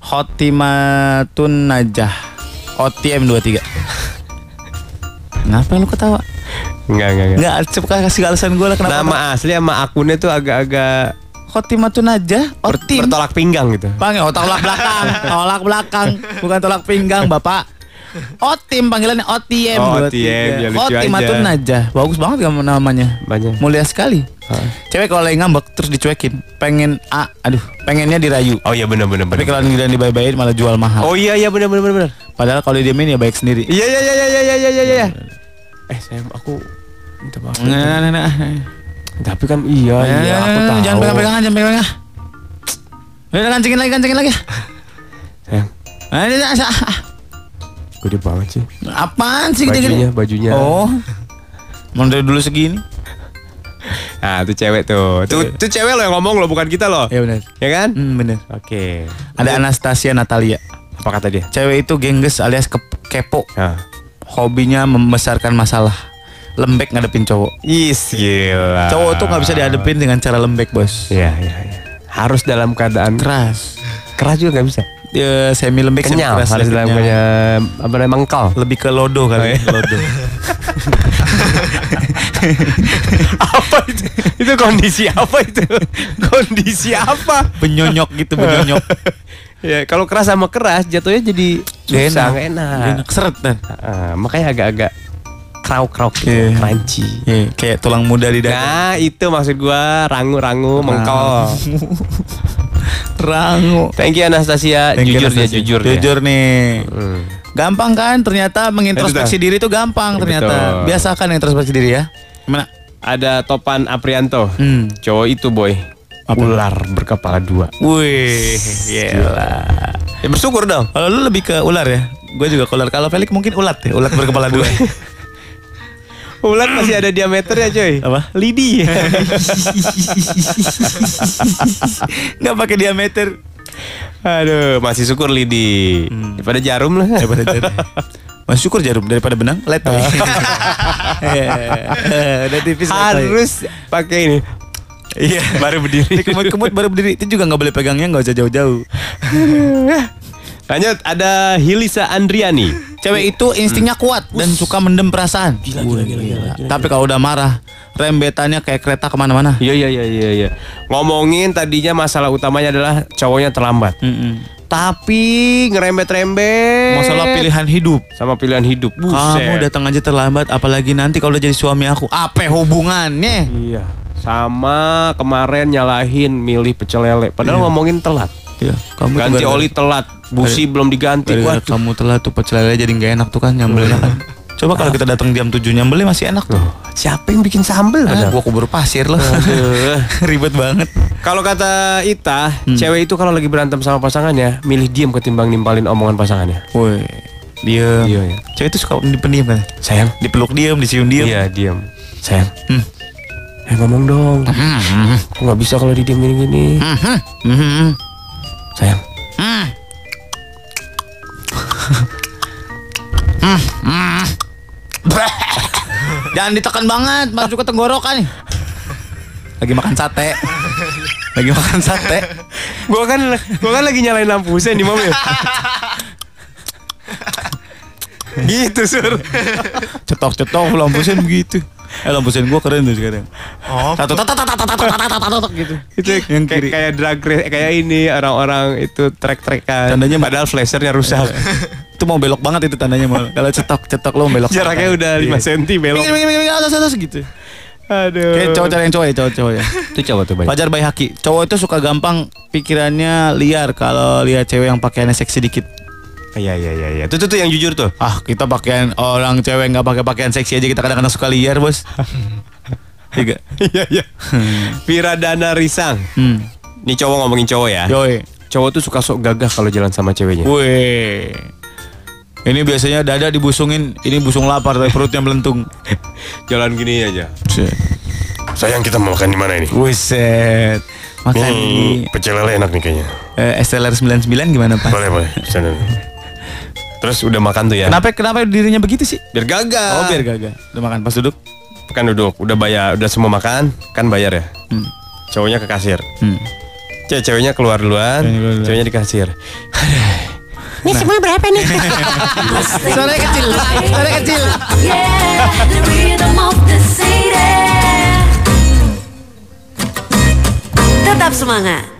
Hotimatun Najah. OTM 23. Kenapa lu ketawa? Enggak, enggak, enggak. Enggak, coba kasih alasan gue lah kenapa. Nama asli sama akunnya tuh agak-agak Hotimatun Najah, ber- Otim. bertolak pinggang gitu. Bang, oh, tolak belakang, tolak belakang, bukan tolak pinggang, Bapak. Otim panggilannya OTM. Oh, 23. OTM, ya lucu Hotimatun aja. Najah. Bagus banget kamu namanya. Banyak. Mulia sekali. Cewek kalau lagi ngambek terus dicuekin, pengen A, aduh, pengennya dirayu. Oh iya benar benar Tapi benar. kalau yang dibayi-bayin malah jual mahal. Oh iya iya benar benar benar. benar. Padahal kalau didiemin ya baik sendiri. Iya iya iya iya iya iya iya iya. Eh sayang aku minta maaf. Nah, nah, nah, nah. Tapi kan iya iya aku tahu. Jangan pegang-pegangan, jangan pegang-pegangan. Udah kancingin lagi, kancingin lagi. Sayang, Nah, ini, ah, ah. Gede banget sih. Apaan sih Bajunya gede-gede? bajunya. Oh. Mau dari dulu segini? Nah, itu cewek tuh. Tuh, tuh cewek lo yang ngomong lo, bukan kita lo. Ya benar. Ya kan? Hmm, bener. Oke. Ada Anastasia Natalia. Apa kata dia? Cewek itu gengges alias ke- kepo. Nah. Hobinya membesarkan masalah. Lembek ngadepin cowok. Is gila. Cowok tuh nggak bisa dihadepin dengan cara lembek, bos. Iya, iya, iya. Harus dalam keadaan Keras. keras juga nggak bisa. Dia semi lembek, semi Kenyal, keras. harus dia dalam keadaan apa namanya mengkal. Lebih ke lodo kali. lodo. apa itu? Itu kondisi apa itu? kondisi apa? Benyonyok gitu, benyonyok. ya, kalau keras sama keras jatuhnya jadi susah, enak. Nggak enak. Seret dan. Ah, makanya agak-agak krauk-krauk gitu, Iya. crunchy. Iya, kayak tulang muda di dada. Nah, itu maksud gua rangu-rangu mengkol. Rangu. Thank you Anastasia, Thank you, jujur dia, jujur dia. Jujur nih. Hmm. Gampang kan ternyata mengintrospeksi diri itu gampang Ya, ternyata. betul. Biasakan introspeksi diri ya. Gimana? Ada Topan Aprianto. Hmm. Cowok itu boy. Ular berkepala dua. Wih, gila. Ya bersyukur dong. Kalau lu lebih ke ular ya? Gue juga ke ular. Kalau Felix mungkin ulat ya, ulat berkepala dua. Ular masih ada diameternya coy. Apa? Lidi. Nggak pakai diameter. Aduh, masih syukur lidi. Daripada jarum lah. Daripada jarum. Masih syukur jarum daripada benang letoy. Udah tipis. Harus pakai ini. Iya. Baru berdiri. Kemut-kemut baru berdiri itu juga nggak boleh pegangnya nggak usah jauh-jauh. Lanjut ada Hilisa Andriani. Cewek itu instingnya kuat dan suka mendem perasaan. Gila, gila, gila, Tapi kalau udah marah, rembetannya kayak kereta ke mana-mana. Iya iya iya iya iya. Ngomongin tadinya masalah utamanya adalah cowoknya terlambat. Mm-mm. Tapi ngerembet-rembet Masalah pilihan hidup. sama pilihan hidup. Kamu Buset. datang aja terlambat, apalagi nanti kalau udah jadi suami aku. Apa hubungannya? Iya. Sama kemarin nyalahin milih pecel lele. Padahal ngomongin telat. Iya, kamu Ganti oli telat, busi belum diganti. Waduh. kamu telah tuh pecel lele jadi nggak enak tuh kan nyambelnya kan. Coba kalau kita datang jam 7 nyambelnya masih enak tuh. Siapa yang bikin sambel? Ah, gua kubur pasir loh. Ribet banget. Kalau kata Ita, cewek itu kalau lagi berantem sama pasangannya, milih diem ketimbang nimpalin omongan pasangannya. Woi, diem. Iya, iya. Cewek itu suka pendiam kan? Sayang. Dipeluk diem, dicium diem. Iya, diem. Sayang. Hmm. Eh ngomong dong. Kok nggak bisa kalau didiemin gini? Mhm, mhm, Sayang. mhm. Jangan ditekan banget, masuk ke tenggorokan nih. Lagi makan sate. Lagi makan sate. Gua kan gua kan lagi nyalain lampu sen di mobil. gitu sur. Cetok-cetok lampu sen begitu. Eh lampu sen gua keren tuh sekarang. Oh. Satu tata tata tata tata tata tata gitu. Itu yang kiri. Kayak drag race kayak ini orang-orang itu trek-trekan. Tandanya padahal flashernya rusak. Eh, eh. itu mau belok banget itu tandanya mal. Kalau cetok-cetok lo belok. Jaraknya udah 5 cm iya. belok. Atas atas gitu. Aduh. Kayak cowok cari yang cowok ya, cowok cowok ya. itu cowok tuh baik. Pajar bayi haki. Cowok itu suka gampang pikirannya liar kalau lihat cewek yang pakaiannya seksi dikit. Iya iya iya iya. Tuh tuh tuh yang jujur tuh. Ah, kita pakaian orang cewek nggak pakai pakaian seksi aja kita kadang-kadang suka liar, Bos. Tiga. Iya iya. Viradana Risang. Hmm. Ini cowok ngomongin cowok ya. Yoi. Cowok tuh suka sok gagah kalau jalan sama ceweknya. Wih. Ini biasanya dada dibusungin, ini busung lapar tapi perutnya melentung. Jalan gini aja. Sayang kita mau makan di mana ini? Buset. Makan di pecel lele enak nih kayaknya. eh, SLR 99 gimana, Pak? Boleh boleh. Sana. Terus udah makan tuh ya. Kenapa kenapa dirinya begitu sih? Biar gagal. Oh, biar gagal. Udah makan pas duduk. Kan duduk, udah bayar, udah semua makan, kan bayar ya. Hmm. Cowoknya ke kasir. Hmm. Cewek ceweknya keluar duluan, Ceweknya, ceweknya di kasir. Ini nah. semua berapa nih? Suaranya kecil, suaranya kecil. Tetap semangat.